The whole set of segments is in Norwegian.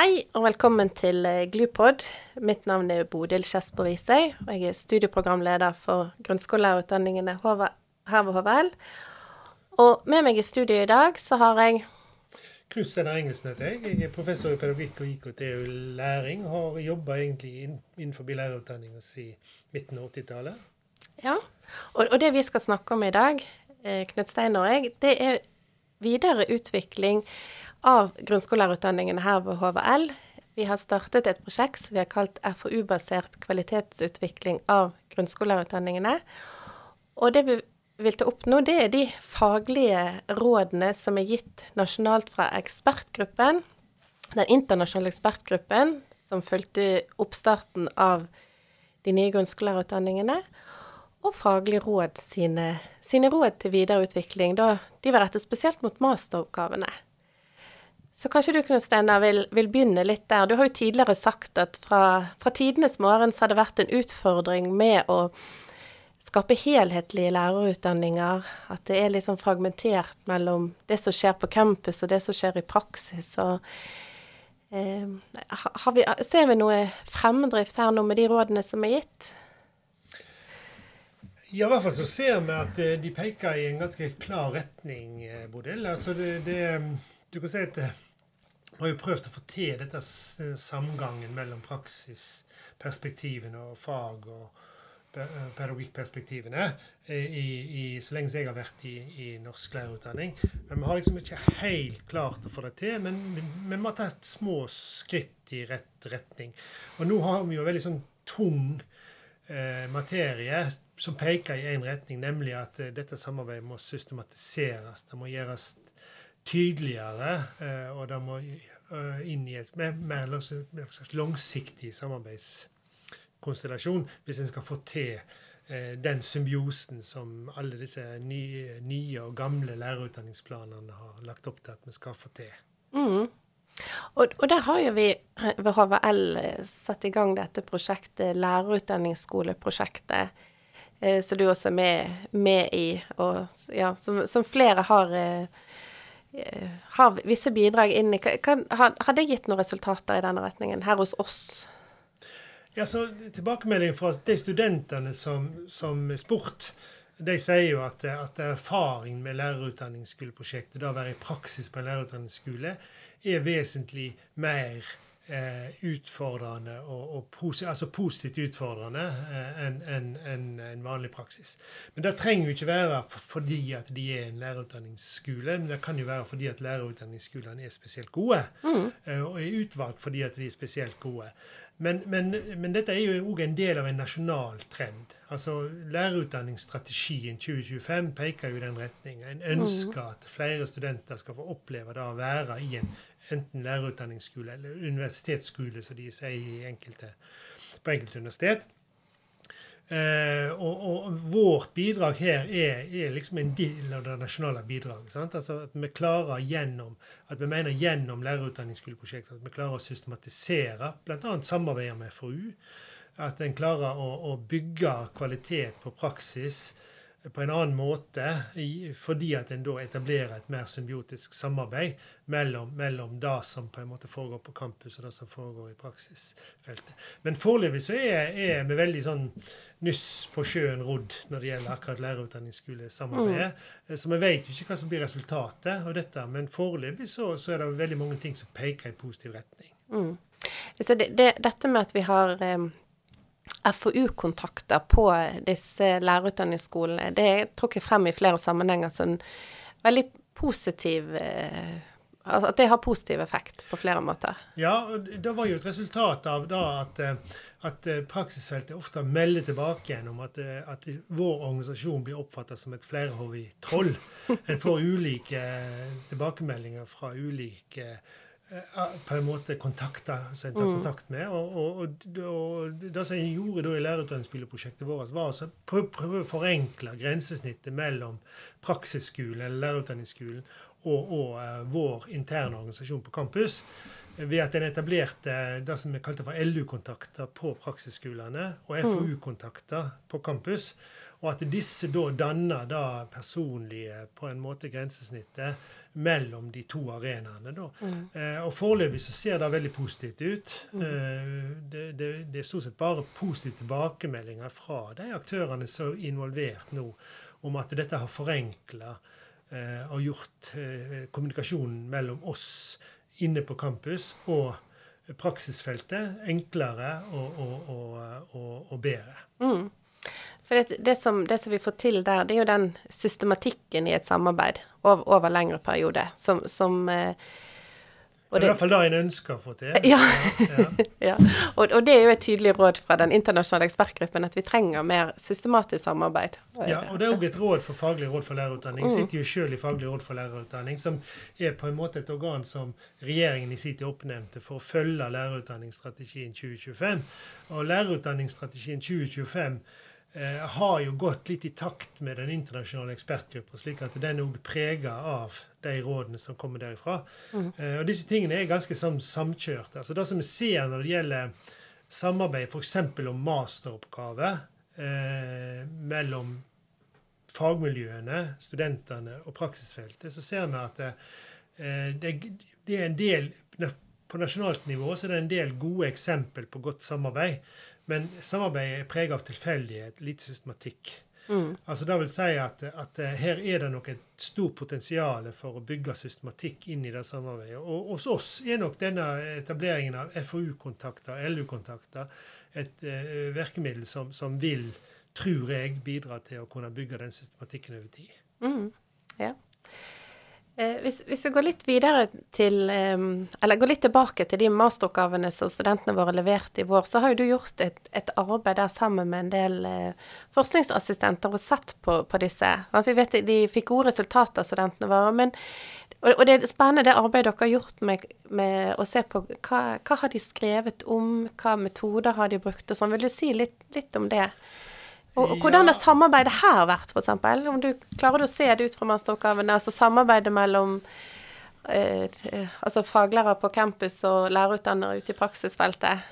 Hei og velkommen til eh, Glupod. Mitt navn er Bodil Kjesper Risøy, og jeg er studieprogramleder for grunnskolelærerutdanningene her ved HVL. Og med meg i studio i dag så har jeg Knut Steinar Engelsen heter jeg. Jeg er professor i pedagogikk og IKT og læring. Har jobba egentlig innenfor lærerutdanninga siden midten av 80-tallet. Ja, og, og, det vi skal snakke om i dag, eh, Knut Steinar og jeg, det er videre utvikling av grunnskolelærerutdanningene her ved HVL. Vi har startet et prosjekt som vi har kalt FoU-basert kvalitetsutvikling av grunnskolelærerutdanningene. Og det vi vil ta opp nå, det er de faglige rådene som er gitt nasjonalt fra ekspertgruppen, den internasjonale ekspertgruppen som fulgte oppstarten av de nye grunnskolelærerutdanningene, og Faglig råd sine, sine råd til videreutvikling. Da de var rettet spesielt mot masteroppgavene. Så kanskje du Knut Steinar, vil, vil, begynne litt der. Du har jo tidligere sagt at fra, fra tidenes morgen så har det vært en utfordring med å skape helhetlige lærerutdanninger. At det er litt sånn fragmentert mellom det som skjer på campus og det som skjer i praksis. Og, eh, vi, ser vi noe fremdrift her nå med de rådene som er gitt? Ja, i hvert fall så ser vi at eh, de peker i en ganske klar retning, eh, Bodil. Altså det, det, du kan si at vi har jo prøvd å få til dette samgangen mellom praksisperspektivene og fag- og pedagogikkperspektivene i, i, så lenge jeg har vært i, i norsk lærerutdanning. Men vi har liksom ikke helt klart å få det til. Men vi må ta et små skritt i rett retning. Og nå har vi jo veldig sånn tung eh, materie som peker i én retning, nemlig at eh, dette samarbeidet må systematiseres. Det må gjøres tydeligere, eh, og det må eh, inn i et mer, mer langsiktig samarbeidskonstellasjon hvis en skal få til eh, den symbiosen som alle disse nye, nye, og gamle lærerutdanningsplanene har lagt opp til at vi skal få til. Mm. Og, og, der har jo vi ved HVL satt i gang dette prosjektet, lærerutdanningsskoleprosjektet, eh, som du også er med, med i, og ja, som, som flere har eh, Eh, har visse bidrag inn i Har, det gitt noen resultater i denne retningen her hos oss? Ja, så Tilbakemelding fra de studentene som, som spurt, de sier jo at, at erfaring med lærerutdanningsskoleprosjektet, da å være i praksis på en lærerutdanningsskole, er vesentlig mer eh, utfordrende og, og posi altså positivt utfordrende eh, enn en, en, en, vanlig praksis. Men det trenger jo ikke være for, fordi at de er en lærerutdanningsskole, men det kan jo være fordi at lærerutdanningsskolene er spesielt gode, mm. eh, og er utvalgt fordi at de er spesielt gode. Men, men, men dette er jo òg en del av en nasjonal trend. Altså Lærerutdanningsstrategien 2025 peker jo i den retningen. En ønsker mm. at flere studenter skal få oppleve det å være i en enten lærerutdanningsskole eller universitetsskole, som de sier enkelte, på enkelte universitet. Eh, og, og, vårt bidrag her er, er, liksom en del av det nasjonale bidraget. Altså at vi klarer gjennom at vi mener gjennom lærerutdanningsskoleprosjektet at vi klarer å systematisere bl.a. samarbeide med FoU. At en klarer å, å bygge kvalitet på praksis på en annen måte, fordi at en da etablerer et mer symbiotisk samarbeid mellom, mellom det som på en måte foregår på campus, og det som foregår i praksisfeltet. Men foreløpig så er, er, vi veldig sånn nyss på sjøen rodd når det gjelder akkurat lærerutdanningsskolesamarbeidet. Mm. Så vi vet jo ikke hva som blir resultatet av dette, men foreløpig så, så, er det veldig mange ting som peker i positiv retning. Mm. Så det, det, dette med at vi har um FoU-kontakter på disse lærerutdanningsskolene, det er trukket frem i flere sammenhenger som veldig positiv eh, Altså at det har positiv effekt på flere måter. Ja, det var jo et resultat av da at, eh, at eh, praksisfeltet ofte melder tilbake igjen om at, at vår organisasjon blir oppfatta som et flerhodig troll. En får ulike tilbakemeldinger fra ulike på en måte kontakta, som jeg tar kontakt med. Og, og, og, og, det som jeg gjorde da i lærerutdanningsskoleprosjektet vårt, var å prøve å forenkle grensesnittet mellom praksisskolen eller lærerutdanningsskolen og, uh, vår interne organisasjon på campus. Ved at en etablerte det som vi kalte for LU-kontakter på praksisskolene og mm. FoU-kontakter på campus. Og at disse da danner da personlige på en måte grensesnittet mellom de to arenaene. Mm. Eh, og Foreløpig så ser det veldig positivt ut. Mm. Eh, det, det, det, er stort sett bare positive tilbakemeldinger fra de aktørene som er involvert nå, om at dette har forenkla eh, og gjort kommunikasjonen mellom oss inne på campus og praksisfeltet enklere og, og, og, og bedre. Mm. For det, det, som, det, som, vi får til der, det er jo den systematikken i et samarbeid over, over lengre periode som, som eh, det er i hvert fall det en ønsker å få til. Ja. ja. ja. Og, og, det er jo et tydelig råd fra den internasjonale ekspertgruppen at vi trenger mer systematisk samarbeid. Ja, og det er òg et råd for Faglig råd for lærerutdanning. Jeg mm. sitter jo sjøl i Faglig råd for lærerutdanning, som er på en måte et organ som regjeringen i sin tid oppnevnte for å følge lærerutdanningsstrategien 2025. Og lærerutdanningsstrategien 2025 eh, har jo gått litt i takt med den internasjonale ekspertgruppa, slik at den òg preger av de rådene som kommer derifra. Mm. Eh, og disse tingene er ganske sam samkjørte. Altså det som vi ser når det gjelder samarbeid f.eks. om masteroppgave eh, mellom fagmiljøene, studentene og praksisfeltet, så ser vi at eh, det, det er en del På nasjonalt nivå så er det en del gode eksempel på godt samarbeid. Men samarbeidet er preget av tilfeldighet, lite systematikk. Mm. Altså Det vil si at, at, eh, her er det nok et stort potensial for å bygge systematikk inn i det samarbeidet. Og hos oss er nok denne etableringen av FoU-kontakter, LU-kontakter, et uh, virkemiddel som, som, vil, tror jeg, bidra til å kunne bygge den systematikken over tid. Mm. Ja. Eh, hvis, hvis, vi går litt videre til Eller går litt tilbake til de masteroppgavene som studentene våre leverte i vår, så har jo du gjort et, et arbeid der sammen med en del eh, forskningsassistenter og sett på, på disse. Altså, vi vet De fikk gode resultater, studentene våre. men og, og det er spennende det arbeidet dere har gjort med, med å se på hva, hva har de skrevet om, hva metoder har de brukt og sånn. Vil du si litt, litt om det? Og, og hvordan har samarbeidet her vært, f.eks.? Om du klarer du å se det ut fra masteroppgavene? Altså samarbeidet mellom eh, altså faglærere på campus og lærerutdannere ute i praksisfeltet?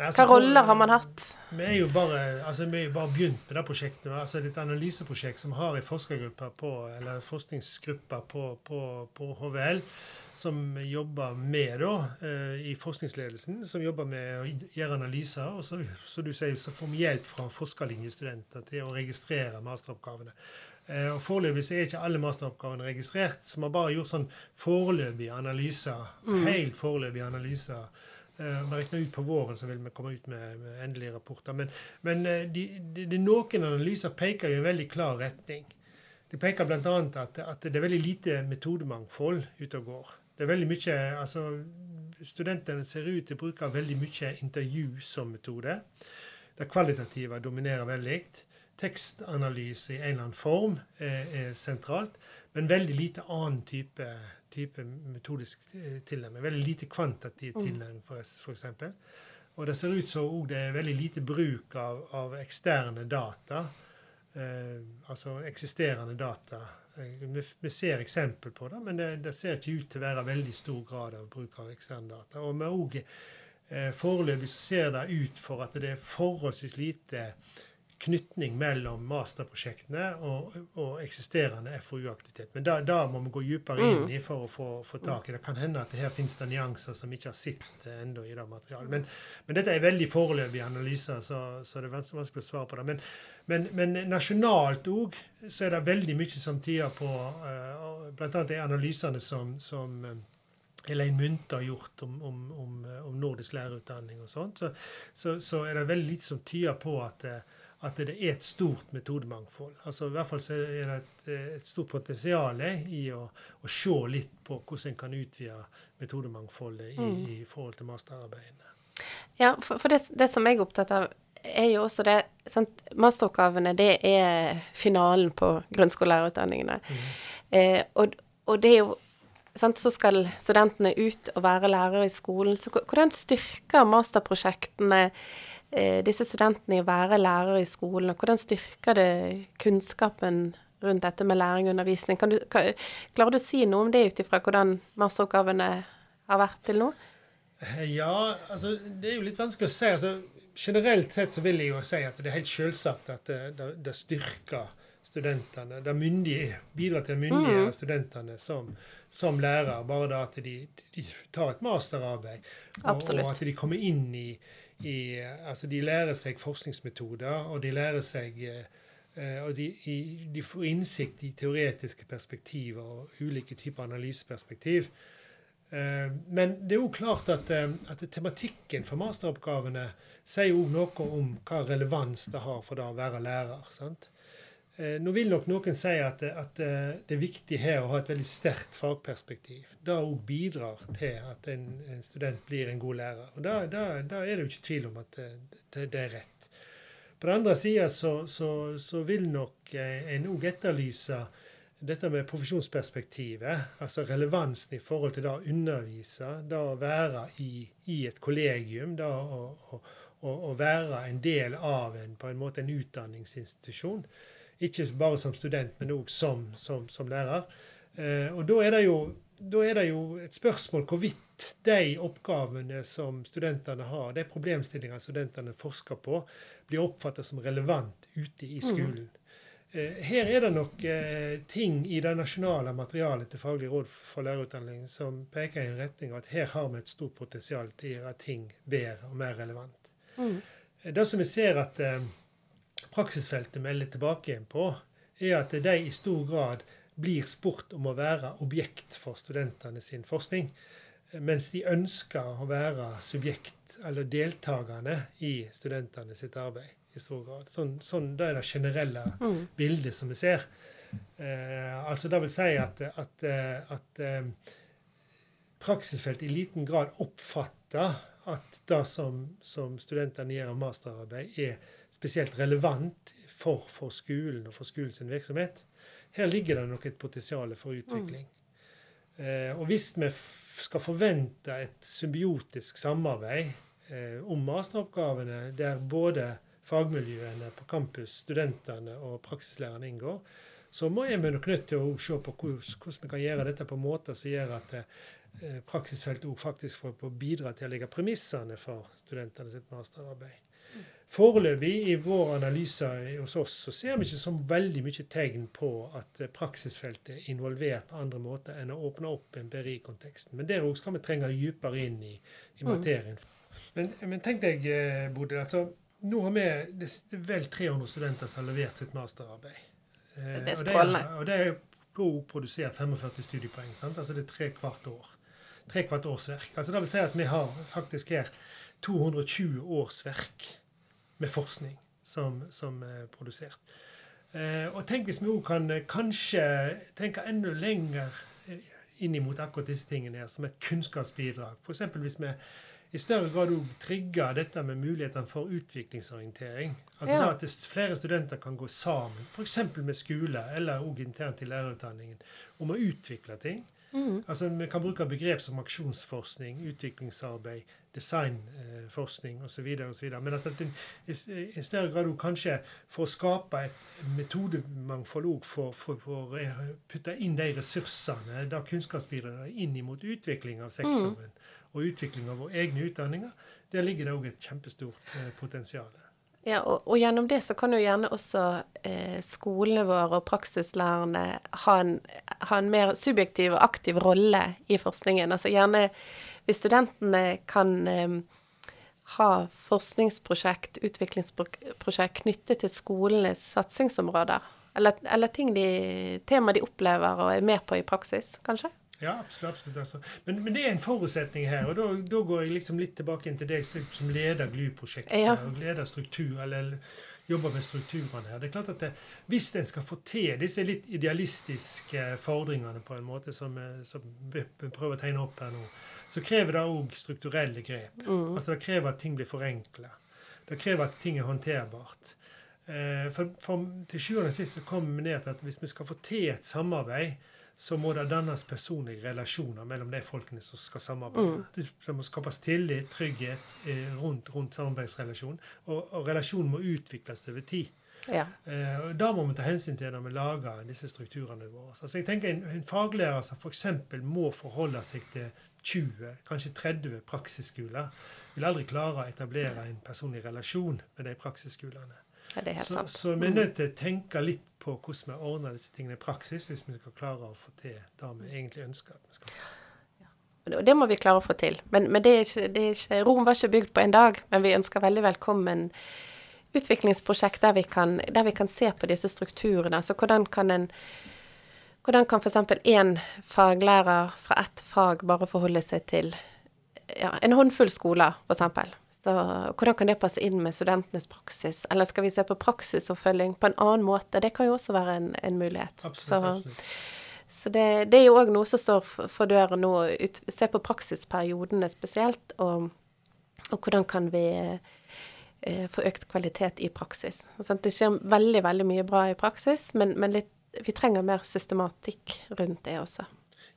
Altså, Hva roller har man hatt? Vi er jo bare, altså, vi er jo bare begynt med det prosjektet. altså et analyseprosjekt som har en forskergruppe på, eller forskningsgruppe på, på, på HVL som jobber med da, eh, i forskningsledelsen, som jobber med å gjøre analyser. Og så, så, du sier, så får vi hjelp fra forskerlinjestudenter til å registrere masteroppgavene. Eh, og Foreløpig så er ikke alle masteroppgavene registrert, så vi har bare gjort sånn foreløpige analyser. Mm. Helt foreløpige analyser. Vi regner ut på våren så vil vi komme ut med, med endelige rapporter. Men, men de, de, de, noen analyser peker i en veldig klar retning. De peker bl.a. At, at det er veldig lite metodemangfold ute og går. Det er veldig mye, altså Studentene ser ut til å bruke veldig mye intervju som metode. Det kvalitative dominerer veldig. Tekstanalyse i en eller annen form er, er sentralt, men veldig lite annen type, type metodisk eh, tilnærming. Veldig lite kvantitativ mm. tilnærming, f.eks. Og det ser ut som det er veldig lite bruk av, av eksterne data eh, altså eksisterende data. Eh, vi, vi, ser eksempel på det, men det, det, ser ikke ut til å være veldig stor grad av bruk av eksterne data. Og vi også, eh, Foreløpig ser det ut for at det er forholdsvis lite knytning mellom masterprosjektene og, og eksisterende FoU-aktivitet. Men da, da, må vi gå dypere inn mm. i for å få, få, tak i det. kan hende at det her finnes det nyanser som ikke har sett ennå i det materialet. Men, men, dette er veldig foreløpige analyser, så, så det er vanskelig å svare på det. Men, men, men nasjonalt òg så er det veldig mye som tyder på uh, Bl.a. de analysene som, som uh, Elaine Munthe har gjort om, om, om, om, nordisk lærerutdanning og sånt, så, så, så, er det veldig lite som tyder på at uh, at det er et stort metodemangfold. Altså I hvert fall så er det et, et stort potensial i å, å, se litt på hvordan en kan utvide metodemangfoldet i, mm. i forhold til masterarbeidene. Ja, for, for det, det, som jeg er opptatt av, er jo også det sant? Masteroppgavene det er finalen på grunnskolelærerutdanningene. Mm. Eh, og, og, det er jo Så skal studentene ut og være lærere i skolen. Så hvordan styrker masterprosjektene eh, disse studentene i å være lærere i skolen, og hvordan styrker det kunnskapen rundt dette med læring og undervisning? Du, kan, klarer du å si noe om det ut ifra hvordan masteroppgavene har vært til nå? Ja, altså det er jo litt vanskelig å si. altså Generelt sett så vil jeg jo si at det er helt selvsagt at det, det, styrker studentene. Det myndige, bidrar til å myndiggjøre Mm. studentene som, som lærer. Bare da at de, de tar et masterarbeid. Og, og at de kommer inn i, i Altså, de lærer seg forskningsmetoder, og de lærer seg eh, og de, de får innsikt i teoretiske perspektiver og ulike typer analyseperspektiv. Eh, Men det er jo klart at, eh, at tematikken for masteroppgavene sier jo noe om hva relevans det har for det å være lærer. sant? Eh, Nå vil nok noen si at, at eh, det er viktig her å ha et veldig sterkt fagperspektiv. Det òg bidrar til at en, en student blir en god lærer. Og Da, da, da er det jo ikke tvil om at eh, det, det er rett. På den andre sida så, så, så vil nok en òg etterlyse dette med profesjonsperspektivet, altså relevansen i forhold til det å undervise, det å være i, i et kollegium, det å, å, å være en del av en, på en måte en utdanningsinstitusjon. Ikke bare som student, men òg som, som, som lærer. Eh, og da er, det jo, da er det jo et spørsmål hvorvidt de oppgavene som studentene har, de problemstillingene studentene forsker på, blir oppfattet som relevant ute i skolen. Mm. Her er det nok eh, ting i det nasjonale materialet til Faglig råd for lærerutdanning som peker i en retning av at her har vi et stort potensial til å gjøre ting bedre og mer relevant. Mm. Det som vi ser at eh, praksisfeltet melder tilbake igjen på, er at de i stor grad blir spurt om å være objekt for studentene sin forskning, mens de ønsker å være subjekt eller deltakerne i studentene sitt arbeid i stor grad. Sånn, sånn, det er det generelle Mm. bildet som vi ser. Eh, altså det vil si at, at, eh, at eh, praksisfeltet i liten grad oppfatter at det som, som studentene gjør av masterarbeid, er spesielt relevant for, for skolen og for skolens virksomhet. Her ligger det nok et potensial for utvikling. Eh, og hvis vi skal forvente et symbiotisk samarbeid eh, om masteroppgavene, der både fagmiljøene på campus, studentene og praksislærerne inngår, så må vi nok nødt til å se på hvordan, vi kan gjøre dette på måter som gjør at eh, praksisfeltet òg faktisk får får bidra til å legge premissene for studentene sitt masterarbeid. Foreløpig i vår analyse hos oss så ser vi ikke så veldig mye tegn på at eh, praksisfeltet er involvert på andre måter enn å åpne opp en BRI-konteksten. Men der òg skal vi trenge det dypere inn i, i Mm. materien. Men, men tenk deg, eh, Bodil. altså nå har vi det er vel 300 studenter som har levert sitt masterarbeid. Eh, det er- strålende. Og det er jo produsert 45 studiepoeng. sant? Altså det er tre kvart år. Tre kvart årsverk. Altså det vil si at vi har faktisk her 220 årsverk med forskning som, som er produsert. Eh, og tenk hvis vi òg kan eh, kanskje tenke enda lenger eh, inn mot akkurat disse tingene her, som et kunnskapsbidrag. F.eks. hvis vi i større grad òg trigger dette med mulighetene for utviklingsorientering. Altså Ja. at flere studenter kan gå sammen, f.eks. med skole eller òg internt i lærerutdanningen, om å utvikle ting. Mm. Altså, Vi kan bruke begrep som aksjonsforskning, utviklingsarbeid, designforskning osv. Men at en i større grad kanskje for å skape et metodemangfold òg for, for, for å putte inn de ressursene, da kunnskapsbidragene, inn mot utvikling av sektoren og utvikling av våre egne utdanninger, der ligger det òg et kjempestort eh, potensial. Ja, og, og gjennom det så kan jo gjerne også eh, skolene våre og praksislærerne ha en, ha en mer subjektiv og aktiv rolle i forskningen. Altså gjerne hvis studentene kan eh, ha forskningsprosjekt, utviklingsprosjekt knyttet til skolenes satsingsområder, eller, eller ting de, tema de opplever og er med på i praksis, kanskje? Ja, absolutt. absolutt altså. men, men det er en forutsetning her, og da, da går jeg liksom litt tilbake inn til deg som leder GLU-prosjektet Ja. og leder struktur, eller jobber med strukturene her. Det er klart at det, Hvis en skal få til disse litt idealistiske fordringene på en måte som, eh, som vi prøver å tegne opp her nå, så krever det òg strukturelle grep. Mm. Altså Det krever at ting blir forenkla. Det krever at ting er håndterbart. Eh, For, for til sjuende og sist så kommer vi ned til at hvis vi skal få til et samarbeid, så må det dannes personlige relasjoner mellom de folkene som skal samarbeide. Det, det må skapes tillit, trygghet eh, rundt, rundt samarbeidsrelasjonen. Og, og relasjonen må utvikles over tid. Ja. Eh, Da må vi ta hensyn til når vi lager disse strukturene våre. Altså jeg tenker En, en faglærer som f.eks. må forholde seg til 20, kanskje 30 praksisskoler, vil aldri klare å etablere en personlig relasjon med de praksisskolene. Ja, det er helt Så, sant. så vi er nødt til å tenke litt på hvordan vi ordner disse tingene i praksis, hvis vi skal klare å få til det vi egentlig ønsker at vi skal. Og det må vi klare å få til. Men, men det ikke, det ikke, Rom var ikke bygd på en dag, men vi ønsker veldig velkommen utviklingsprosjekt der vi kan, der vi kan se på disse strukturene. Altså hvordan kan en hvordan kan f.eks. én faglærer fra ett fag bare forholde seg til ja, en håndfull skoler, f.eks. Så hvordan kan det passe inn med studentenes praksis? Eller skal vi se på praksisoppfølging på en annen måte? Det kan jo også være en, en mulighet. Absolutt. Så, absolutt. så det, det er jo òg noe som står for døren nå. Ut, se på praksisperiodene spesielt, og, og hvordan kan vi eh, få økt kvalitet i praksis. Sånn, Det skjer veldig, veldig mye bra i praksis, men, men litt, vi trenger mer systematikk rundt det også.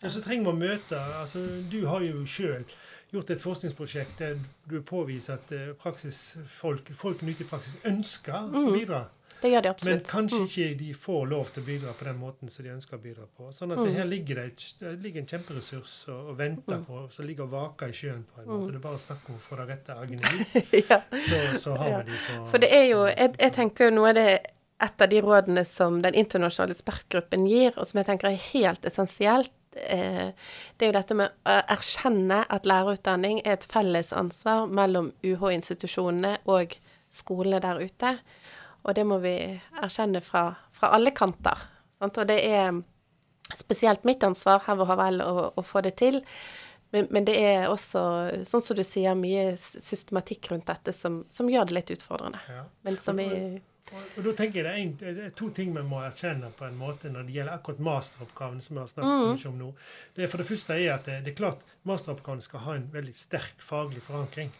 Ja, så trenger å møte altså Du har jo sjøl gjort et forskningsprosjekt der du påviser at eh, praksisfolk, folk ute i praksis ønsker å Mm. bidra. Det gjør de Men kanskje Mm. ikke de får lov til å bidra på den måten som de ønsker å bidra på. Sånn at Mm. det her ligger det, det ligger en kjemperessurs og, og venter Mm. på, som ligger og vaker i sjøen på en måte. Mm. Det er bare snakk om å få det rette agnet ut, ja. så, så har Ja. vi de på For det er jo jeg, jeg tenker jo noe av det et av de rådene som den internasjonale ekspertgruppen gir, og som jeg tenker er helt essensielt, det er jo dette med å erkjenne at lærerutdanning er et felles ansvar mellom UH-institusjonene og skolene der ute. Og det må vi erkjenne fra, fra alle kanter. Sant? Og det er spesielt mitt ansvar her ved HVL å, å få det til. Men, men det er også, sånn som du sier, mye systematikk rundt dette som, som gjør det litt utfordrende. Ja. Men som vi Og, og da tenker jeg det er, en, det er to ting vi må erkjenne på en måte når det gjelder akkurat masteroppgaven som vi har snakket Mm. om nå. Det er For det første er at det, det er klart masteroppgaven skal ha en veldig sterk faglig forankring.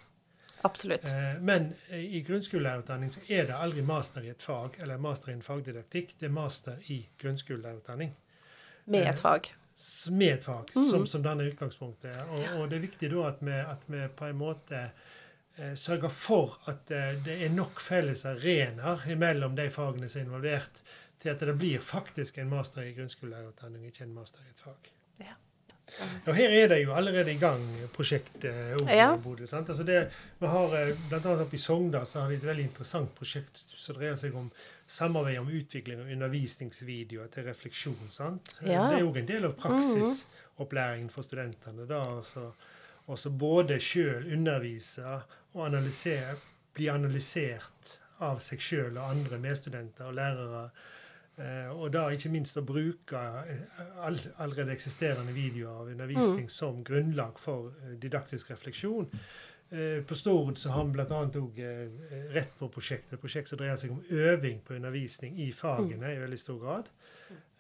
Absolutt. Eh, men eh, i grunnskolelærerutdanning så er det aldri master i et fag eller master i en fagdidaktikk. Det er master i grunnskolelærerutdanning Med et fag. Eh, med et fag, mm. som, som danner utgangspunktet. Og, og det er viktig da at vi, at vi på en måte eh, sørger for at eh, det er nok felles arenaer mellom de fagene som er involvert, til at det blir faktisk en master i grunnskolelærerutdanning, ikke en master i et fag. Og her er det jo allerede i gang prosjekt eh, Ja. Bodø. Altså det, vi har Blant annet oppe i Sogndal så har vi et veldig interessant prosjekt som dreier seg om samarbeid om utvikling av undervisningsvideoer til refleksjon. sant? Ja. Det er òg en del av praksisopplæringen for studentene. da, altså, også både sjøl undervise og analysere, bli analysert av seg sjøl og andre medstudenter og lærere. Eh, og da ikke minst å bruke eh, all, allerede eksisterende videoer av undervisning som grunnlag for eh, didaktisk refleksjon. Eh, på Stord så har vi bl.a. òg rett på prosjektet, et prosjekt som dreier seg om øving på undervisning i fagene i veldig stor grad.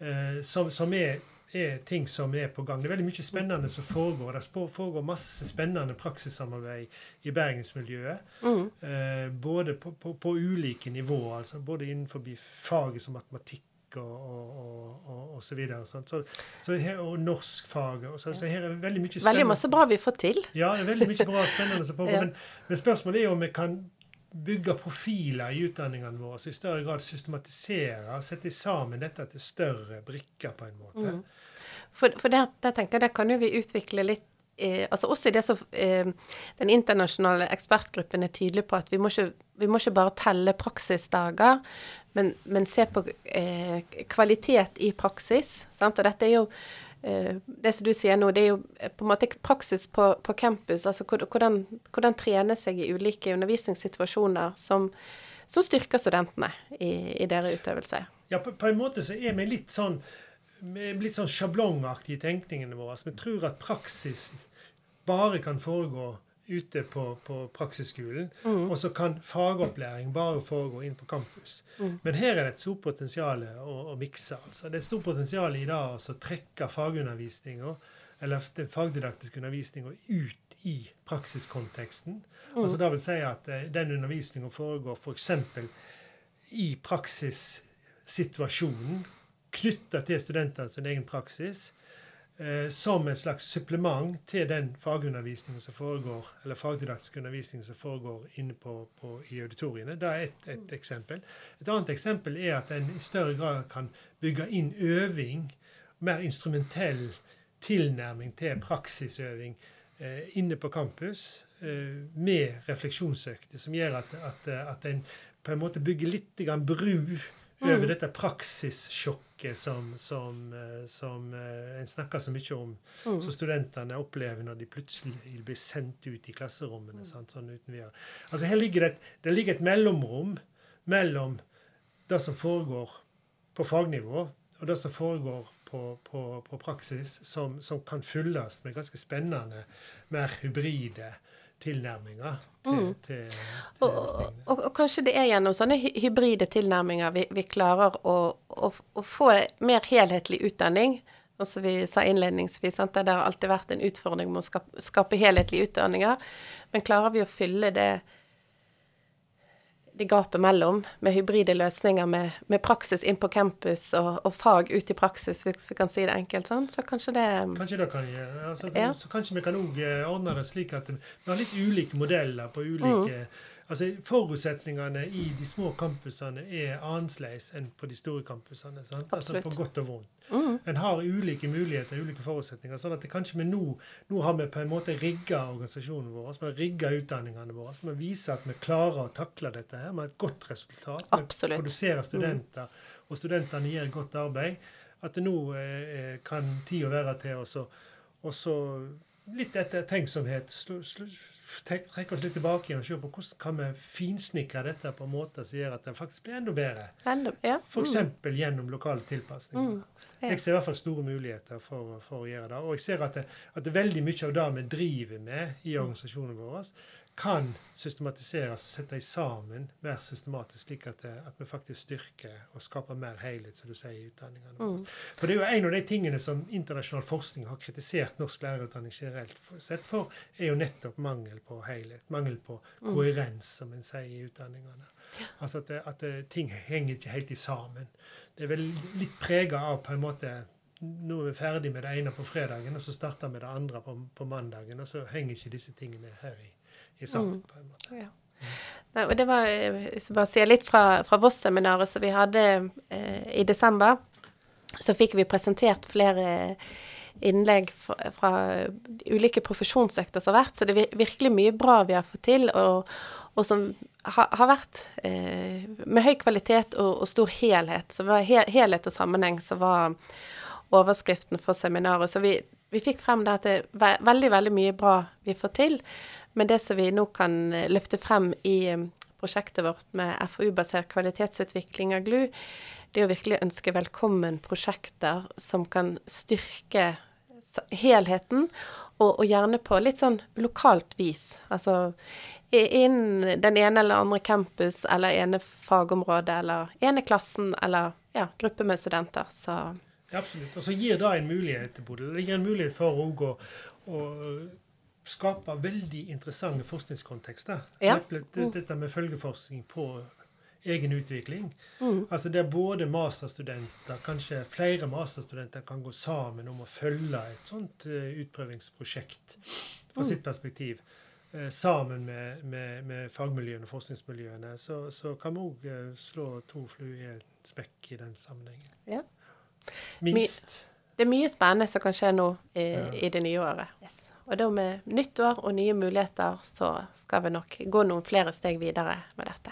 Eh, som som er, er ting som er på gang. Det er veldig mye spennende som foregår. Det foregår masse spennende praksissamarbeid i bergensmiljøet. Mm. Eh, både på, på, på ulike nivåer, altså både innenfor faget som matematikk og, og, og, og, så videre. Så, så her, og norskfaget. fag. så, så her er veldig mye spennende. Veldig masse bra vi får til. Ja, det er veldig mye bra spennende som pågår. Ja. men, men spørsmålet er jo om vi kan bygge profiler i utdanningene våre, så i større grad systematisere og sette sammen dette til større brikker på en måte. Mm. For, for det, det, tenker jeg, det kan jo vi utvikle litt eh, altså Også i det som eh, den internasjonale ekspertgruppen er tydelig på, at vi må ikke, vi må ikke bare telle praksisdager, men, men se på eh, kvalitet i praksis. Sant? Og dette er jo eh, det som du sier nå, det er jo på en måte praksis på, på campus. altså Hvordan, hvordan trene seg i ulike undervisningssituasjoner som, som styrker studentene i, i deres utøvelse. Ja, på, på en måte så er vi litt sånn litt sånn sjablongaktige i tenkningene våre. Vi tror at praksis bare kan foregå ute på, på praksisskolen, Mm. og så kan fagopplæring bare foregå inn på campus. Mm. Men her er det et stort potensial å, å mikse. Altså. Det er et stort potensial i dag å trekke fagundervisninga, eller den fagdidaktiske undervisninga, ut i praksiskonteksten. Mm. Altså det vil si at eh, den undervisninga foregår f.eks. i praksissituasjonen knytta til studentene sin egen praksis, eh, som et slags supplement til den fagundervisningen som foregår, eller fagdidaktiske undervisningen som foregår inne på, på, i auditoriene. Det er et, et eksempel. Et annet eksempel er at en i større grad kan bygge inn øving, mer instrumentell tilnærming til praksisøving eh, inne på campus, eh, med refleksjonsøkter, som gjør at, at, at en på en måte bygger litt grann bru over dette praksissjokket som, som, eh, som eh, en snakker så mye om, Mm. som studentene opplever når de plutselig blir sendt ut i klasserommene. Sant, sånn uten videre. Altså her ligger det, et, det ligger et mellomrom mellom det som foregår på fagnivå, og det som foregår på, på, på praksis, som, som kan fylles med ganske spennende, mer hybride tilnærminger til, Mm. til, til Og, og, og kanskje det er gjennom sånne hybride tilnærminger vi, vi klarer å, å, å få mer helhetlig utdanning. Og som vi sa innledningsvis, sant? det har alltid vært en utfordring med å skape, skape helhetlige utdanninger. Men klarer vi å fylle det, det gapet mellom med hybride løsninger, med, med praksis inn på campus og, og fag ut i praksis, hvis vi kan si det enkelt, sånn, så kanskje det Kanskje det kan gjøre. Altså, Ja. Så kanskje vi kan òg ordne det slik at vi har litt ulike modeller på ulike Mm. Altså Forutsetningene i de små campusene er annerledes enn på de store campusene. sant? Altså På godt og vondt. mm, En har ulike muligheter, ulike forutsetninger. sånn at det kanskje vi nå, nå har vi på en måte rigga organisasjonen vår, vi har rigga utdanningene våre. Vi viser at vi klarer å takle dette her med et godt resultat. Vi produserer studenter, og studentene gjør godt arbeid. At det nå eh, kan tida være til å litt ettertenksomhet. Trekke oss litt tilbake igjen og se på hvordan kan vi finsnikre dette på en måte som gjør at det faktisk blir enda bedre. enda, ja, F.eks. mm, gjennom lokale tilpasninger. Mm. Jeg ser i hvert fall store muligheter for, for å gjøre det. Og jeg ser at det, at det veldig mye av det vi driver med i organisasjonen vår, kan systematiseres og settes sammen mer systematisk, slik at, det, at vi faktisk styrker og skaper mer helhet, som du sier, i utdanningene. våre. Mm. For det er jo en av de tingene som internasjonal forskning har kritisert norsk lærerutdanning generelt sett for, er jo nettopp mangel på helhet. Mangel på Mm. koherens, som en sier i utdanningene. Altså at, at ting henger ikke helt i sammen. Det er vel litt prega av på en måte Nå er vi ferdig med det ene på fredagen, og så starter vi det andre på, på mandagen, og så henger ikke disse tingene her i, i sammen. Mm. på en måte. Ja. Nei, og det var, eh, Hvis jeg bare sier litt fra, fra Voss-seminaret som vi hadde eh, i desember, så fikk vi presentert flere innlegg fra, fra ulike profesjonsøkter som har vært. Så det er virkelig mye bra vi har fått til, og, og som ha, har vært eh, med høy kvalitet og, og stor helhet. Så var hel, helhet og sammenheng som var overskriften for seminaret. Så vi, vi fikk frem det at det er veldig, veldig mye bra vi får til. Men det som vi nå kan eh, løfte frem i eh, prosjektet vårt med FoU-basert kvalitetsutvikling av GLU, det er å virkelig ønske velkommen prosjekter som kan styrke helheten, og, og gjerne på litt sånn lokalt vis. Altså innen den ene eller andre campus eller ene fagområde eller ene klassen eller ja, gruppe med studenter. Så absolutt. Og så gir det en mulighet til Bodø. Det gir en mulighet for å, å skape veldig interessante forskningskontekster. Ja. Dette med følgeforskning på egen utvikling. mm, Altså Der både masterstudenter, kanskje flere masterstudenter, kan gå sammen om å følge et sånt eh, utprøvingsprosjekt fra Mm. sitt perspektiv. eh, sammen med, med, med fagmiljøene og forskningsmiljøene, så, så kan vi òg slå to fluer i en smekk i den sammenhengen. Ja. Minst. det er mye spennende som kan skje nå i, Ja. i det nye året. Yes. Og da med nyttår og nye muligheter, så skal vi nok gå noen flere steg videre med dette.